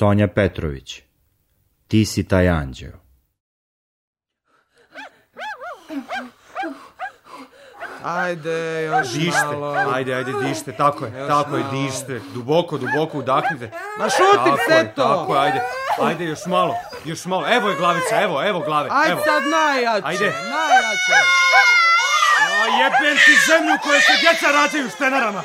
Sonja Petrović. Ti si taj anđeo. Ajde, još dište. malo. Ajde, ajde, dište. Tako je, još tako malo. je, dište. Duboko, duboko udahnite. Ma šutim se to! Tako je, ajde. Ajde, još malo, još malo. Evo je glavica, evo, evo glave. Ajde evo. sad najjače, ajde. najjače. A jebem ti zemlju koje se djeca rađaju štenarama.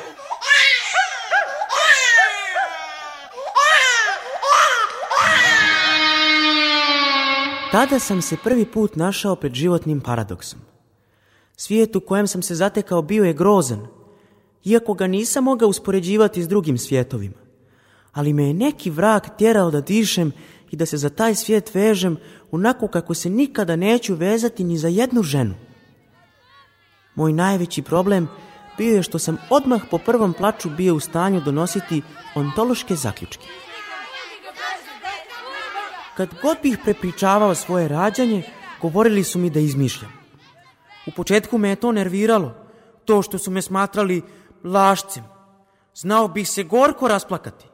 Tada sam se prvi put našao pred životnim paradoksom. Svijet u kojem sam se zatekao bio je grozan, iako ga nisam mogao uspoređivati s drugim svijetovima. Ali me je neki vrak tjerao da dišem i da se za taj svijet vežem onako kako se nikada neću vezati ni za jednu ženu. Moj najveći problem bio je što sam odmah po prvom plaću bio u stanju donositi ontološke zaključke. Kad god bih prepričavao svoje rađanje, govorili su mi da izmišljam. U početku me je to nerviralo, to što su me smatrali lašcem. Znao bih se gorko rasplakati.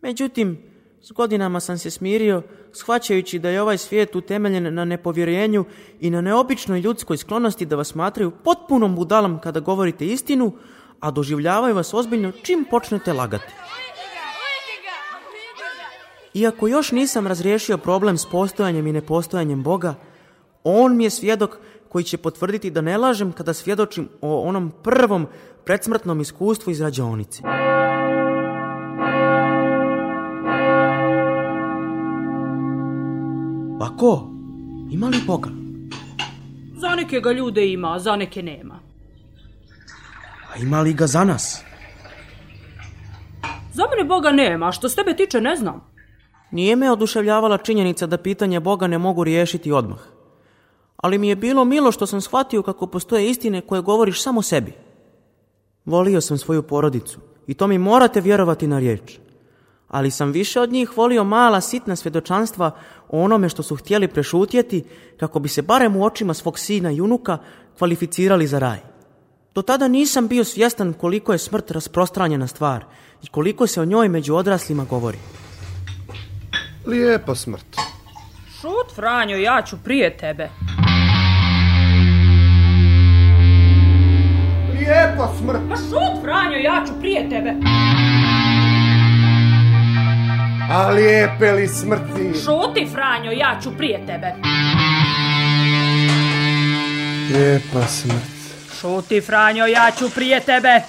Međutim, s godinama sam se smirio, shvaćajući da je ovaj svijet utemeljen na nepovjerenju i na neobičnoj ljudskoj sklonosti da vas smatraju potpunom budalom kada govorite istinu, a doživljavaju vas ozbiljno čim počnete lagati. Iako još nisam razriješio problem s postojanjem i nepostojanjem Boga, on mi je svjedok koji će potvrditi da ne lažem kada svjedočim o onom prvom predsmrtnom iskustvu iz rađonice. Pa ko? Ima li Boga? Za neke ga ljude ima, a za neke nema. A ima li ga za nas? Za mene Boga nema, a što se tebe tiče ne znam. Nije me oduševljavala činjenica da pitanje Boga ne mogu riješiti odmah. Ali mi je bilo milo što sam shvatio kako postoje istine koje govoriš samo sebi. Volio sam svoju porodicu i to mi morate vjerovati na riječ. Ali sam više od njih volio mala sitna svjedočanstva o onome što su htjeli prešutjeti kako bi se barem u očima svog sina i unuka kvalificirali za raj. Do tada nisam bio svjestan koliko je smrt rasprostranjena stvar i koliko se o njoj među odraslima govori. Lijepa smrt. Šut, Franjo, ja ću prije tebe. Lijepa smrt. Pa šut, Franjo, ja ću prije tebe. A lijepe li smrti? Šuti, Franjo, ja ću prije tebe. Lijepa smrt. Šuti, Franjo, ja ću prije tebe.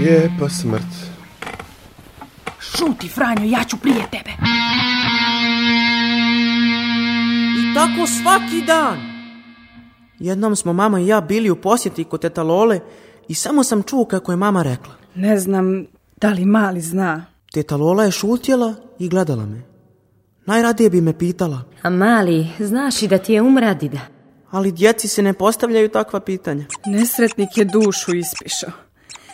Lijepa smrt. Šuti, Franjo, ja ću prije tebe. I tako svaki dan. Jednom smo mama i ja bili u posjeti kod teta Lole i samo sam čuo kako je mama rekla. Ne znam da li mali zna. Teta Lola je šutjela i gledala me. Najradije bi me pitala. A mali, znaš i da ti je umradida. Ali djeci se ne postavljaju takva pitanja. Nesretnik je dušu ispišao.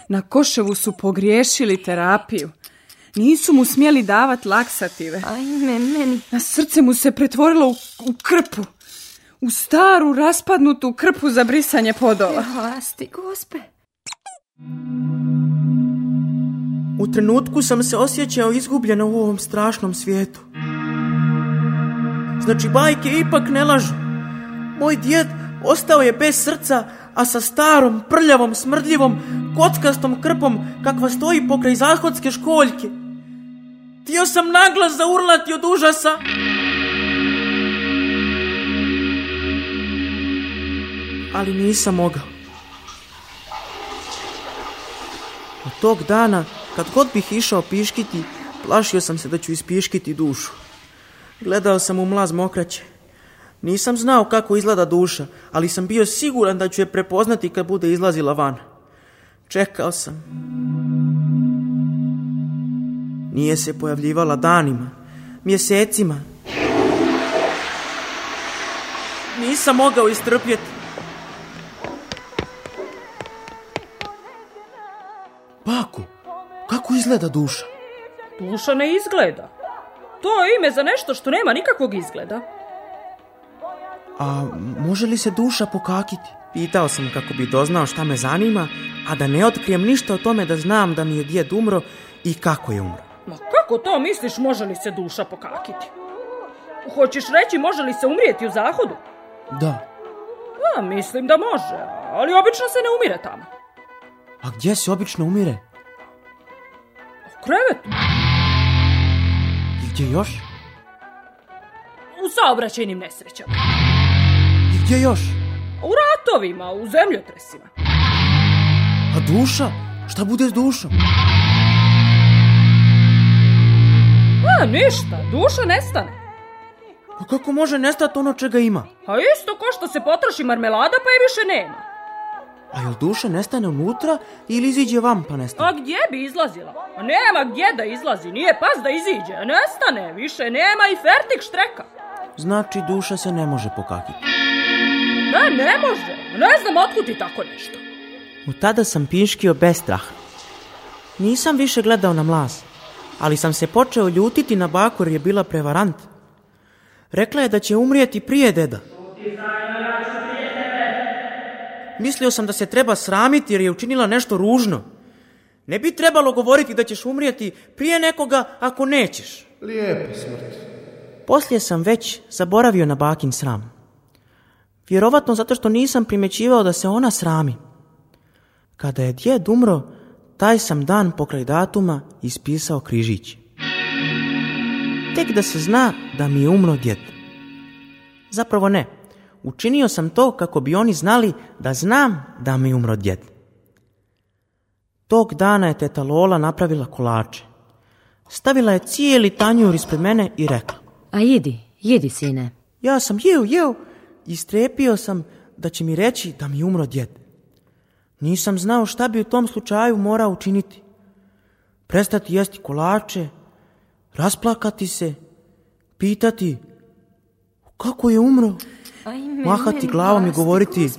Na Koševu su pogriješili terapiju. Nisu mu smjeli davat laksative. Ajme, meni. Na srce mu se pretvorilo u, u krpu. U staru, raspadnutu krpu za brisanje podova. Vlasti, gospe. U trenutku sam se osjećao izgubljeno u ovom strašnom svijetu. Znači, bajke ipak ne lažu. Moj djed ostao je bez srca, a sa starom, prljavom, smrdljivom, kockastom krpom kakva stoji pokraj zahodske školjke. Htio sam naglas zaurlati od užasa. Ali nisam mogao. Od tog dana, kad god bih išao piškiti, plašio sam se da ću ispiškiti dušu. Gledao sam u mlaz mokraće. Nisam znao kako izgleda duša, ali sam bio siguran da ću je prepoznati kad bude izlazila van. Čekao sam. Nije se pojavljivala danima, mjesecima. Nisam mogao istrpjeti. Paku, kako izgleda duša? Duša ne izgleda. To je ime za nešto što nema nikakvog izgleda. A može li se duša pokakiti? Pitao sam kako bi doznao šta me zanima, a da ne otkrijem ništa o tome da znam da mi je djed umro i kako je umro. Ma kako to misliš može li se duša pokakiti? Hoćeš reći može li se umrijeti u zahodu? Da. A, mislim da može, ali obično se ne umire tamo. A gdje se obično umire? U krevetu. I gdje još? U saobraćajnim nesrećama. I gdje još? U ratovima, u zemljotresima. A duša? Šta bude s dušom? ništa, duša nestane. Pa kako može nestati ono čega ima? A pa isto ko što se potroši marmelada pa je više nema. A jel duša nestane unutra ili iziđe vam pa nestane? A gdje bi izlazila? A nema gdje da izlazi, nije pas da iziđe, a nestane, više nema i fertik štreka. Znači duša se ne može pokakiti. Ne, ne može, ne znam otkud ti tako nešto. U tada sam piškio bez straha. Nisam više gledao na mlaz ali sam se počeo ljutiti na baku jer je bila prevarant. Rekla je da će umrijeti prije deda. Mislio sam da se treba sramiti jer je učinila nešto ružno. Ne bi trebalo govoriti da ćeš umrijeti prije nekoga ako nećeš. Lijepa Poslije sam već zaboravio na bakin sram. Vjerovatno zato što nisam primjećivao da se ona srami. Kada je djed umro, taj sam dan pokraj datuma ispisao križić. Tek da se zna da mi je umro djed. Zapravo ne. Učinio sam to kako bi oni znali da znam da mi je umro djed. Tog dana je teta Lola napravila kolače. Stavila je cijeli tanjur ispred mene i rekla. A jedi, jedi sine. Ja sam jeo, jeo. Istrepio sam da će mi reći da mi je umro djed. Nisam znao šta bi u tom slučaju morao učiniti. Prestati jesti kolače, rasplakati se, pitati kako je umro, mahati glavom i govoriti...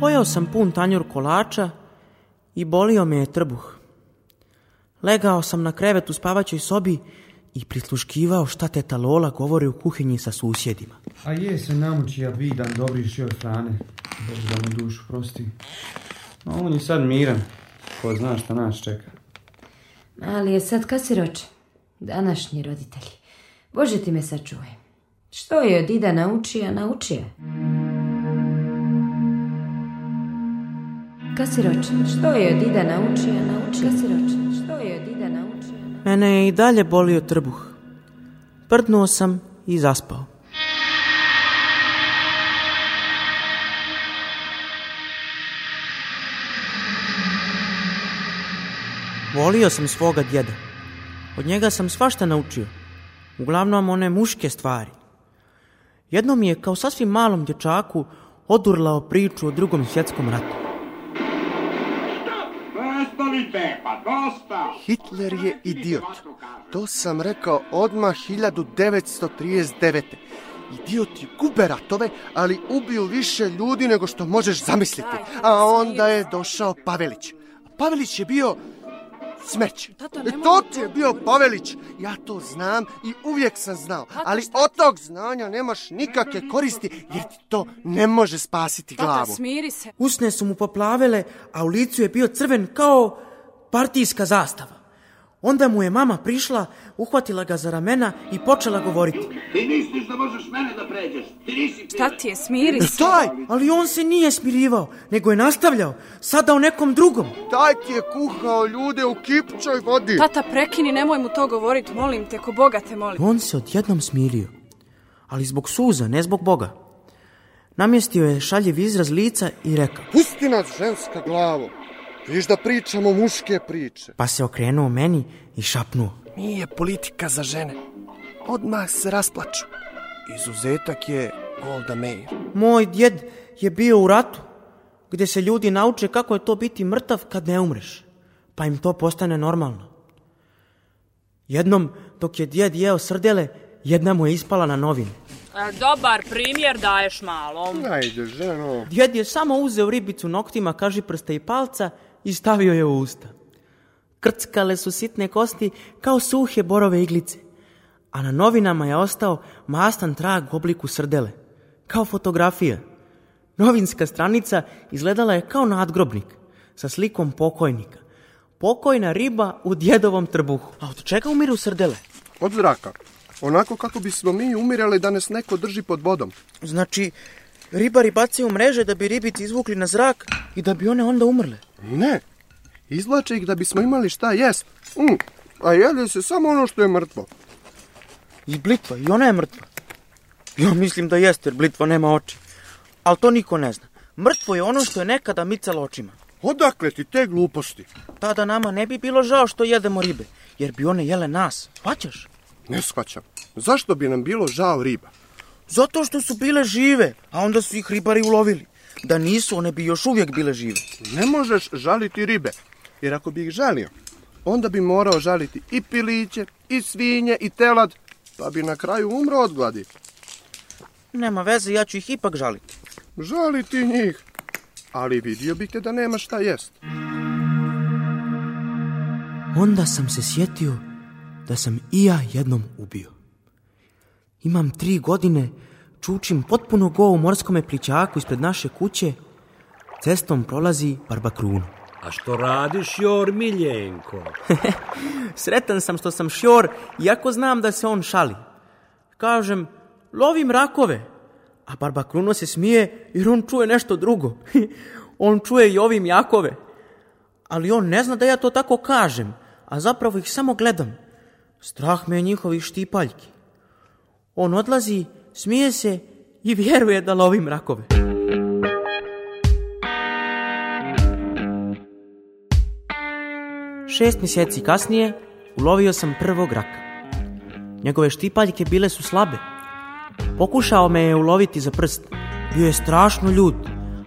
Pojao sam pun tanjur kolača i bolio me je trbuh. Legao sam na krevet u spavaćoj sobi i prisluškivao šta teta Lola govori u kuhinji sa susjedima. A je se naučija ja vidan dobri šio hrane. da mu dušu prosti. A on je sad miran. Ko zna šta nas čeka. Ali je sad kasiroč. Današnji roditelji. Bože ti me sačuvaj. Što je od Ida naučija, naučija. Kasiroč, što je od Ida naučija, naučija. Kasiroče. Mene je i dalje bolio trbuh. Prdnuo sam i zaspao. Volio sam svoga djeda. Od njega sam svašta naučio. Uglavnom one muške stvari. Jednom je, kao sasvim malom dječaku, odurlao priču o drugom svjetskom ratu. Hitler je idiot. To sam rekao odmah 1939. Idioti gube ratove, ali ubiju više ljudi nego što možeš zamisliti. A onda je došao Pavelić. Pavelić je bio smeće. To ti je bio Pavelić. Ja to znam i uvijek sam znao. ali od tog znanja nemaš nikakve koristi jer ti to ne može spasiti glavu. smiri se. Usne su mu poplavele, a u licu je bio crven kao partijska zastava. Onda mu je mama prišla, uhvatila ga za ramena i počela govoriti. Ti misliš da možeš mene da pređeš? Ti nisi... Šta ti je, smiri se? Staj, ali on se nije smirivao, nego je nastavljao, sada o nekom drugom. Taj ti je kuhao ljude u kipčoj vodi. Tata, prekini, nemoj mu to govoriti, molim te, ko Boga te molim. On se odjednom smirio, ali zbog suza, ne zbog Boga. Namjestio je šaljiv izraz lica i rekao. Pusti nas, ženska glavo. Viš da pričamo muške priče. Pa se okrenuo meni i šapnuo. Nije politika za žene. Odmah se rasplaču. Izuzetak je Golda Meir. Moj djed je bio u ratu, gdje se ljudi nauče kako je to biti mrtav kad ne umreš. Pa im to postane normalno. Jednom, dok je djed jeo srdele, jedna mu je ispala na novin. E, dobar primjer daješ malom. Ajde, ženo. Djed je samo uzeo ribicu noktima, kaži prste i palca i stavio je u usta. Krckale su sitne kosti kao suhe borove iglice, a na novinama je ostao mastan trag u obliku srdele, kao fotografija. Novinska stranica izgledala je kao nadgrobnik sa slikom pokojnika. Pokojna riba u djedovom trbuhu. A od čega umiru srdele? Od zraka. Onako kako bismo mi umirali da nas neko drži pod vodom. Znači, ribari bacaju mreže da bi ribici izvukli na zrak i da bi one onda umrle. Ne, izvlače ih da bismo imali šta jest. Mm. a jede se samo ono što je mrtvo. I blitva, i ona je mrtva. Ja mislim da jeste, jer blitva nema oči. Ali to niko ne zna. Mrtvo je ono što je nekada micalo očima. Odakle ti te gluposti? Tada nama ne bi bilo žao što jedemo ribe, jer bi one jele nas. Shvaćaš? Ne shvaćam. Zašto bi nam bilo žao riba? Zato što su bile žive, a onda su ih ribari ulovili. Da nisu, one bi još uvijek bile žive. Ne možeš žaliti ribe, jer ako bi ih žalio, onda bi morao žaliti i piliće, i svinje, i telad, pa bi na kraju umro od gladi. Nema veze, ja ću ih ipak žaliti. Žaliti njih, ali vidio bih te da nema šta jest. Onda sam se sjetio da sam i ja jednom ubio. Imam tri godine čučim potpuno go u morskome plićaku ispred naše kuće, cestom prolazi Barbakruno. A što radiš, Jor Miljenko? Sretan sam što sam Šjor, iako znam da se on šali. Kažem, lovim rakove. A Barbakruno se smije jer on čuje nešto drugo. on čuje i ovim jakove. Ali on ne zna da ja to tako kažem, a zapravo ih samo gledam. Strah me je njihovih štipaljki. On odlazi smije se i vjeruje da lovi rakove. Šest mjeseci kasnije ulovio sam prvog raka. Njegove štipaljke bile su slabe. Pokušao me je uloviti za prst. Bio je strašno ljud,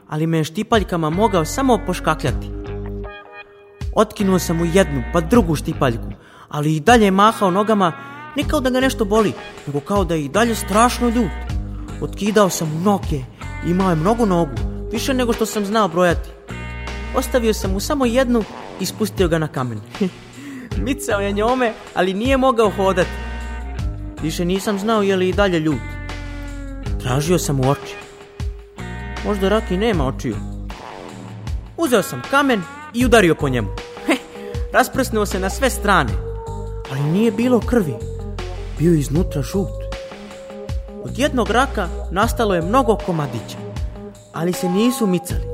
ali me je štipaljkama mogao samo poškakljati. Otkinuo sam mu jednu, pa drugu štipaljku, ali i dalje je mahao nogama ne kao da ga nešto boli, nego kao da je i dalje strašno ljut. Otkidao sam mu noge, imao je mnogo nogu, više nego što sam znao brojati. Ostavio sam mu samo jednu i spustio ga na kamen. Micao je njome, ali nije mogao hodati. Više nisam znao je li i dalje ljut. Tražio sam u oči. Možda Raki nema očiju. Uzeo sam kamen i udario po njemu. rasprsnuo se na sve strane, ali nije bilo krvi bio je iznutra žut. Od jednog raka nastalo je mnogo komadića, ali se nisu micali.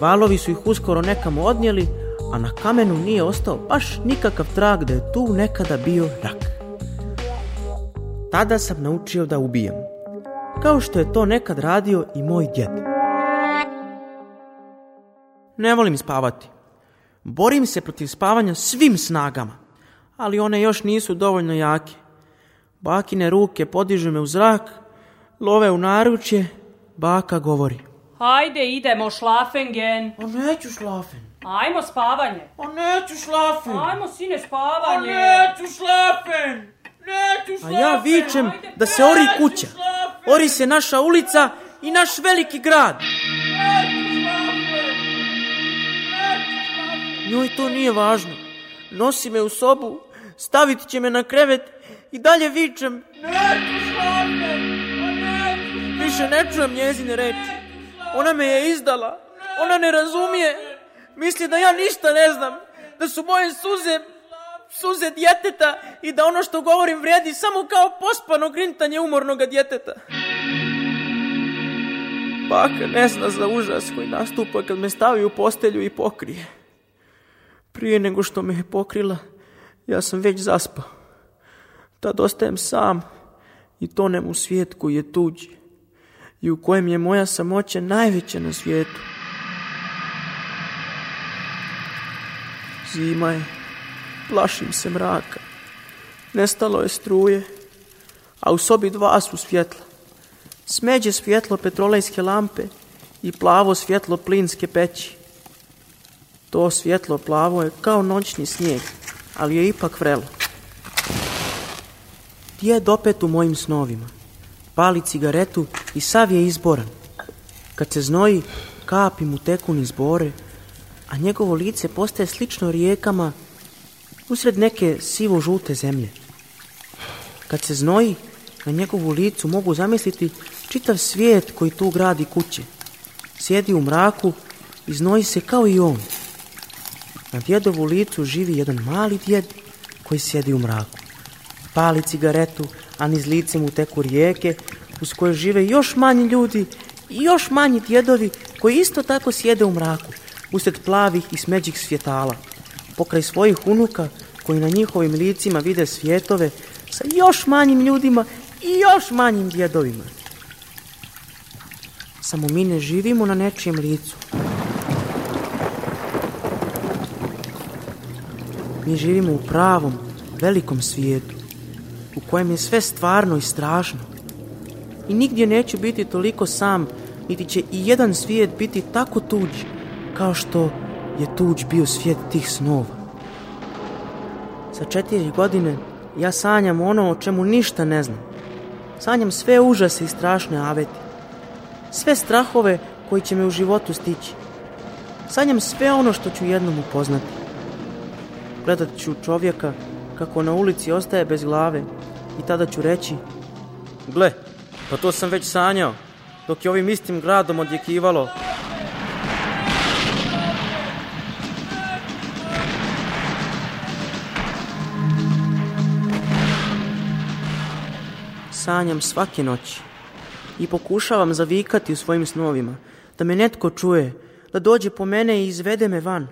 Valovi su ih uskoro nekamo odnijeli, a na kamenu nije ostao baš nikakav trag da je tu nekada bio rak. Tada sam naučio da ubijem. kao što je to nekad radio i moj djed. Ne volim spavati. Borim se protiv spavanja svim snagama, ali one još nisu dovoljno jake. Bakine ruke podižu me u zrak, love u naručje, baka govori. Hajde idemo šlafengen. A pa neću šlafen. Ajmo spavanje. A pa neću šlafen. Ajmo sine pa spavanje. A neću šlafen. A ja vičem da se ori kuća. Ori se naša ulica i naš veliki grad. Njoj to nije važno. Nosi me u sobu, stavit će me na krevet i dalje vičem. Neću Više ne čujem njezine reči. Ona me je izdala. Ona ne razumije. Misli da ja ništa ne znam. Da su moje suze suze djeteta i da ono što govorim vrijedi samo kao pospano grintanje umornog djeteta. Baka ne zna za užas koji nastupa kad me stavi u postelju i pokrije. Prije nego što me je pokrila, ja sam već zaspao. Tad ostajem sam i tonem u svijet koji je tuđi i u kojem je moja samoća najveća na svijetu. Zima je, plašim se mraka. Nestalo je struje, a u sobi dva su svjetla. Smeđe svjetlo petrolejske lampe i plavo svjetlo plinske peći. To svjetlo plavo je kao noćni snijeg, ali je ipak vrelo. Djed opet u mojim snovima. Pali cigaretu i sav je izboran. Kad se znoji, kapi mu teku niz a njegovo lice postaje slično rijekama usred neke sivo-žute zemlje. Kad se znoji, na njegovu licu mogu zamisliti čitav svijet koji tu gradi kuće. Sjedi u mraku i znoji se kao i on. Na djedovu licu živi jedan mali djed koji sjedi u mraku pali cigaretu, a niz lice mu teku rijeke, uz koje žive još manji ljudi i još manji djedovi koji isto tako sjede u mraku, usred plavih i smeđih svjetala. Pokraj svojih unuka, koji na njihovim licima vide svjetove, sa još manjim ljudima i još manjim djedovima. Samo mi ne živimo na nečijem licu. Mi živimo u pravom, velikom svijetu u kojem je sve stvarno i strašno. I nigdje neću biti toliko sam, niti će i jedan svijet biti tako tuđ kao što je tuđ bio svijet tih snova. Sa četiri godine ja sanjam ono o čemu ništa ne znam. Sanjam sve užase i strašne aveti. Sve strahove koji će me u životu stići. Sanjam sve ono što ću jednom upoznati. Gledat ću čovjeka kako na ulici ostaje bez glave i tada ću reći Gle, pa to sam već sanjao, dok je ovim istim gradom odjekivalo sanjam svake noći i pokušavam zavikati u svojim snovima, da me netko čuje, da dođe po mene i izvede me van.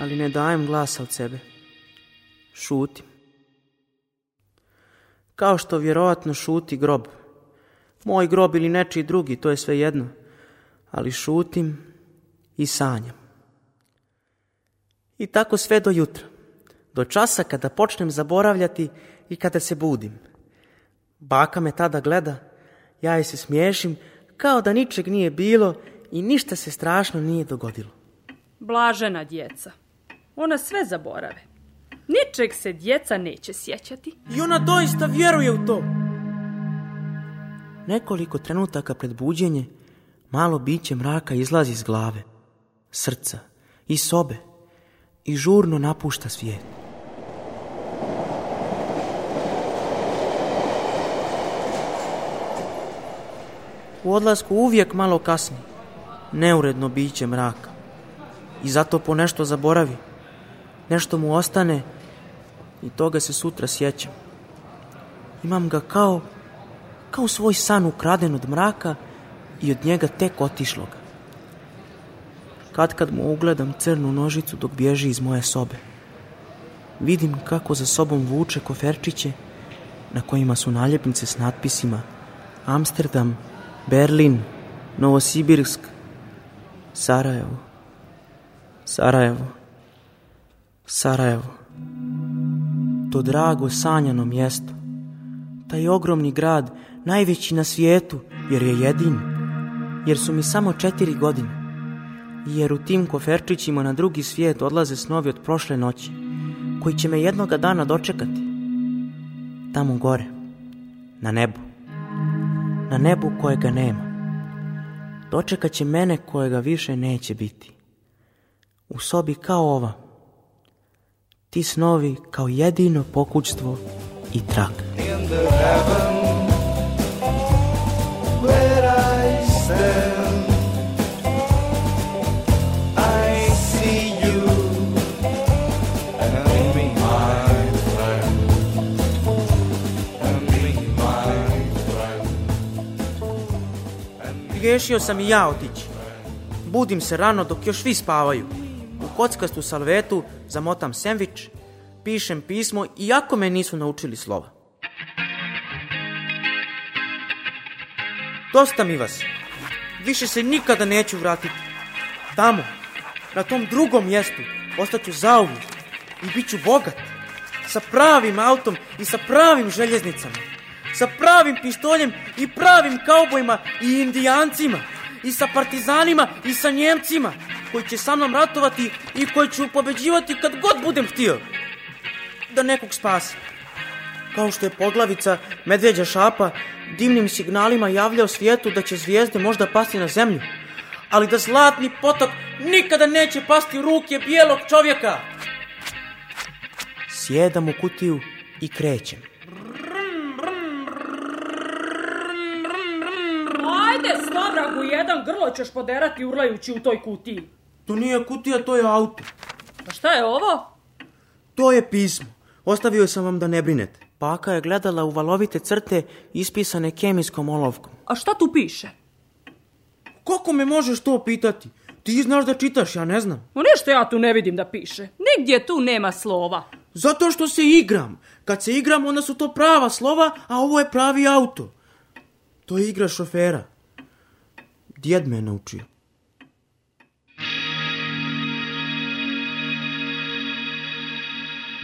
Ali ne dajem glasa od sebe. Šutim. Kao što vjerojatno šuti grob. Moj grob ili nečiji drugi, to je sve jedno. Ali šutim i sanjam. I tako sve do jutra. Do časa kada počnem zaboravljati i kada se budim. Baka me tada gleda, ja je se smiješim, kao da ničeg nije bilo i ništa se strašno nije dogodilo. Blažena djeca. Ona sve zaborave. Ničeg se djeca neće sjećati. I ona doista vjeruje u to. Nekoliko trenutaka pred buđenje, malo biće mraka izlazi iz glave, srca i sobe i žurno napušta svijet. U odlasku uvijek malo kasni, neuredno biće mraka. I zato ponešto zaboravi, nešto mu ostane i toga se sutra sjećam. Imam ga kao, kao svoj san ukraden od mraka i od njega tek otišlo ga. Kad kad mu ugledam crnu nožicu dok bježi iz moje sobe. Vidim kako za sobom vuče koferčiće na kojima su naljepnice s natpisima Amsterdam, Berlin, Novosibirsk, Sarajevo, Sarajevo, Sarajevo to drago sanjano mjesto. Taj ogromni grad, najveći na svijetu, jer je jedini. Jer su mi samo četiri godine. Jer u tim koferčićima na drugi svijet odlaze snovi od prošle noći, koji će me jednoga dana dočekati. Tamo gore, na nebu. Na nebu kojega nema. Dočekat će mene kojega više neće biti. U sobi kao ova, ti snovi kao jedino pokućstvo i trag. Griješio sam i ja otići. Budim se rano dok još vi spavaju kockastu salvetu zamotam sendvič, pišem pismo iako me nisu naučili slova. Dosta mi vas. Više se nikada neću vratiti. Tamo, na tom drugom mjestu, ću zauvijek i bit ću bogat. Sa pravim autom i sa pravim željeznicama. Sa pravim pištoljem i pravim kaubojima i indijancima. I sa partizanima i sa njemcima koji će sa mnom ratovati i koji ću pobeđivati kad god budem htio. Da nekog spasi. Kao što je poglavica medveđa šapa divnim signalima javljao svijetu da će zvijezde možda pasti na zemlju, ali da zlatni potok nikada neće pasti u ruke bijelog čovjeka. Sjedam u kutiju i krećem. Ajde, jedan grlo ćeš poderati urlajući u toj kutiji. To nije kutija, to je auto. Pa šta je ovo? To je pismo. Ostavio sam vam da ne brinete. Paka je gledala u valovite crte ispisane kemijskom olovkom. A šta tu piše? Kako me možeš to pitati? Ti znaš da čitaš, ja ne znam. Ma nešto ja tu ne vidim da piše. Nigdje tu nema slova. Zato što se igram. Kad se igram, onda su to prava slova, a ovo je pravi auto. To je igra šofera. Djed me naučio.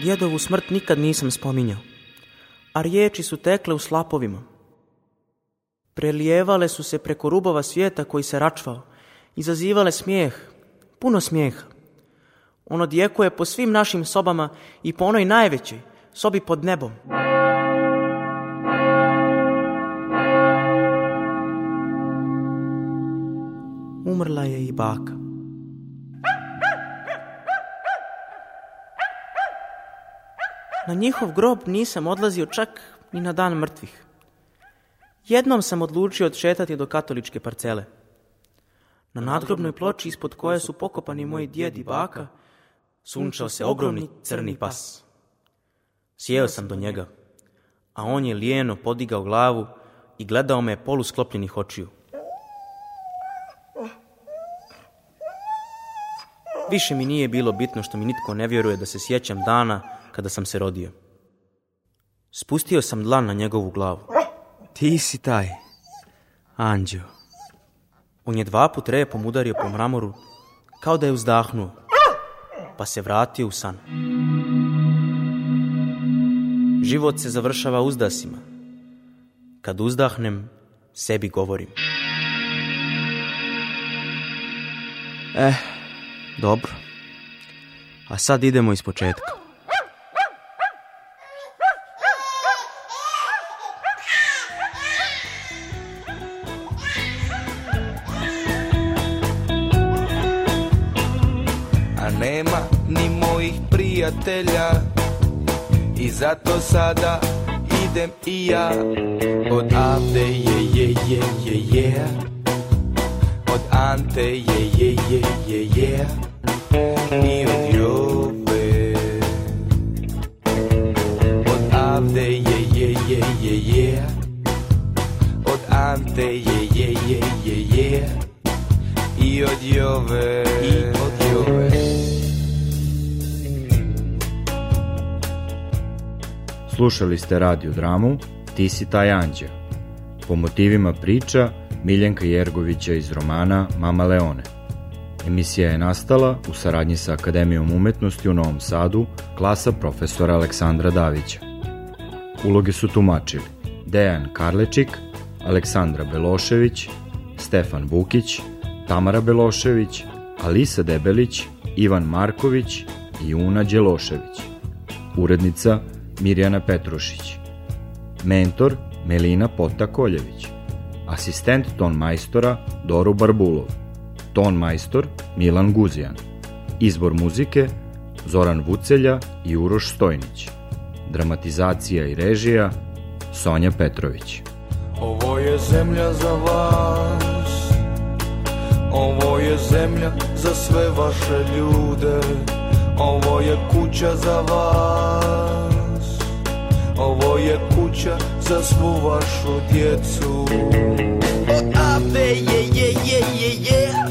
Djedovu smrt nikad nisam spominjao, a riječi su tekle u slapovima. Prelijevale su se preko rubova svijeta koji se račvao, izazivale smijeh, puno smijeha. Ono odjekuje po svim našim sobama i po onoj najvećoj, sobi pod nebom. Umrla je i baka. Na njihov grob nisam odlazio čak ni na dan mrtvih. Jednom sam odlučio odšetati do katoličke parcele. Na nadgrobnoj ploči ispod koje su pokopani moji djed i baka, sunčao se ogromni crni pas. Sjeo sam do njega, a on je lijeno podigao glavu i gledao me polusklopljenih očiju. Više mi nije bilo bitno što mi nitko ne vjeruje da se sjećam dana kada sam se rodio. Spustio sam dlan na njegovu glavu. Ti si taj, anđeo. On je dva put repom udario po mramoru, kao da je uzdahnuo, pa se vratio u san. Život se završava uzdasima. Kad uzdahnem, sebi govorim. Eh, dobro. A sad idemo iz početka. zato sada idem i ja Odavde je, je, je, je, je Od Ante je, je, je, je, je I od Ljube Odavde je, je, je, je, je Od Ante je, je, je, je, je I od Jove Slušali ste radio dramu Ti si taj anđeo. Po motivima priča Miljenka Jergovića iz romana Mama Leone. Emisija je nastala u saradnji sa Akademijom umetnosti u Novom Sadu, klasa profesora Aleksandra Davića. Uloge su tumačili Dejan Karlečik, Aleksandra Belošević, Stefan Bukić, Tamara Belošević, Alisa Debelić, Ivan Marković i Una Đelošević. Urednica Mirjana Petrušić Mentor Melina Pota Koljević Asistent ton majstora Doru Barbulov Ton majstor Milan Guzijan Izbor muzike Zoran Vucelja i Uroš Stojnić Dramatizacija i režija Sonja Petrović Ovo je zemlja za vas Ovo je zemlja za sve vaše ljude Ovo je kuća za vas ovo je kuća za svu vašu djecu Odavde je je je je je